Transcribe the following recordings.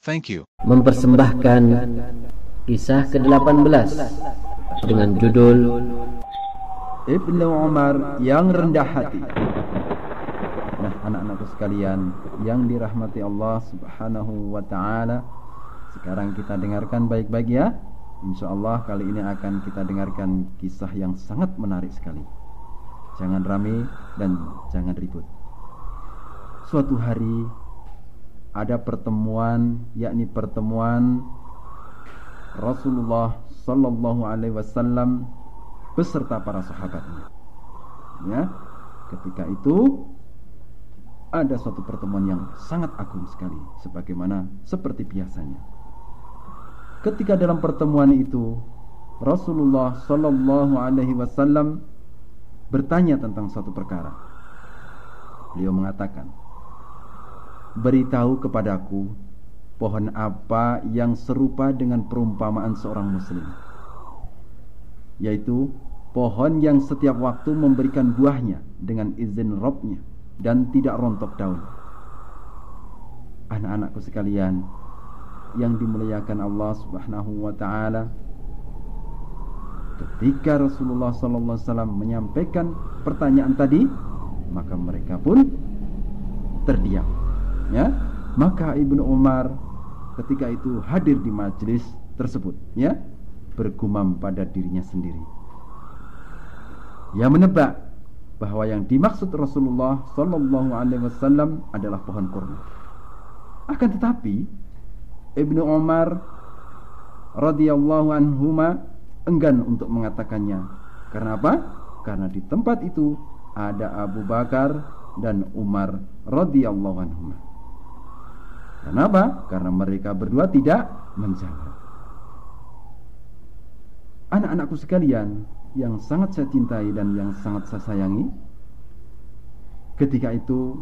Thank you. mempersembahkan kisah ke-18 dengan judul Ibnu Umar yang rendah hati. Nah, anak-anakku sekalian yang dirahmati Allah Subhanahu wa taala, sekarang kita dengarkan baik-baik ya. Insya Allah kali ini akan kita dengarkan kisah yang sangat menarik sekali. Jangan rame dan jangan ribut. Suatu hari ada pertemuan yakni pertemuan Rasulullah sallallahu alaihi wasallam beserta para sahabatnya. Ya. Ketika itu ada suatu pertemuan yang sangat agung sekali sebagaimana seperti biasanya. Ketika dalam pertemuan itu Rasulullah sallallahu alaihi wasallam bertanya tentang suatu perkara. Beliau mengatakan, "Beritahu kepadaku pohon apa yang serupa dengan perumpamaan seorang muslim?" Yaitu pohon yang setiap waktu memberikan buahnya dengan izin Robnya dan tidak rontok daun. Anak-anakku sekalian yang dimuliakan Allah Subhanahu wa taala, ketika Rasulullah wasallam menyampaikan pertanyaan tadi, maka mereka pun terdiam. Ya, maka Ibnu Umar ketika itu hadir di majelis tersebut, ya, bergumam pada dirinya sendiri. Ia menebak bahwa yang dimaksud Rasulullah sallallahu alaihi wasallam adalah pohon kurma. Akan tetapi Ibnu Umar radhiyallahu anhuma enggan untuk mengatakannya. Karena apa? Karena di tempat itu ada Abu Bakar dan Umar radhiyallahu anhuma. Kenapa? Karena mereka berdua tidak menjawab. Anak-anakku sekalian yang sangat saya cintai dan yang sangat saya sayangi, ketika itu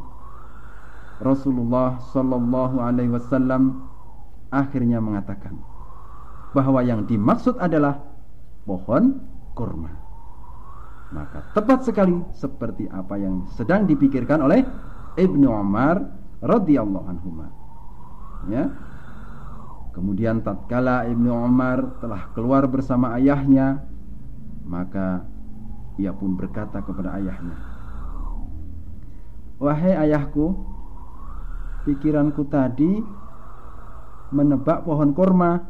Rasulullah Shallallahu Alaihi Wasallam akhirnya mengatakan bahwa yang dimaksud adalah pohon kurma. Maka tepat sekali seperti apa yang sedang dipikirkan oleh Ibnu Umar radhiyallahu anhu. Ya. Kemudian tatkala Ibnu Umar telah keluar bersama ayahnya, maka ia pun berkata kepada ayahnya, "Wahai ayahku, pikiranku tadi menebak pohon korma.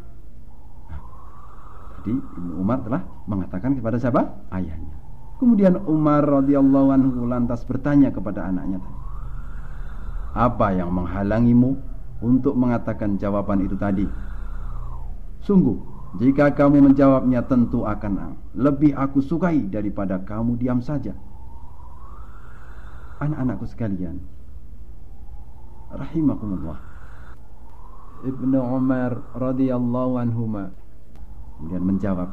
Jadi Ibnu Umar telah mengatakan kepada siapa? Ayahnya. Kemudian Umar radhiyallahu anhu lantas bertanya kepada anaknya. Apa yang menghalangimu untuk mengatakan jawaban itu tadi? Sungguh, jika kamu menjawabnya tentu akan lebih aku sukai daripada kamu diam saja. Anak-anakku sekalian, rahimakumullah. Ibnu Umar radhiyallahu anhuma kemudian menjawab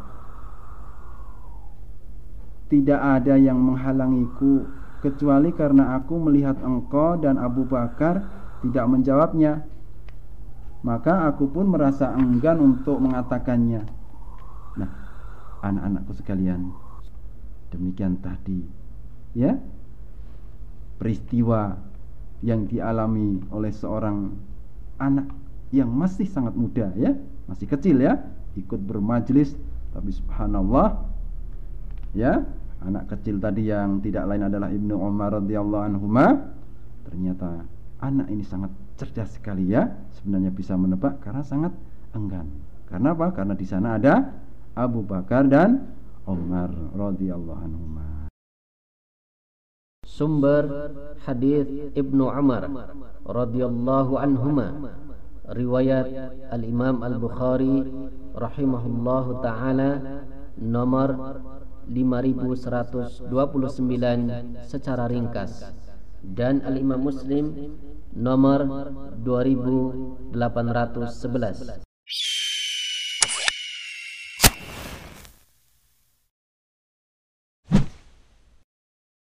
Tidak ada yang menghalangiku kecuali karena aku melihat engkau dan Abu Bakar tidak menjawabnya maka aku pun merasa enggan untuk mengatakannya. Nah anak-anakku sekalian demikian tadi ya. Peristiwa yang dialami oleh seorang anak yang masih sangat muda ya, masih kecil ya, ikut bermajlis tapi subhanallah ya, anak kecil tadi yang tidak lain adalah Ibnu Umar radhiyallahu anhu ternyata anak ini sangat cerdas sekali ya, sebenarnya bisa menebak karena sangat enggan. Karena apa? Karena di sana ada Abu Bakar dan Umar radhiyallahu anhu. Sumber hadis Ibnu Umar radhiyallahu anhuma riwayat Al-Imam Al-Bukhari rahimahullahu taala nomor 5129 secara ringkas dan Al-Imam Muslim nomor 2811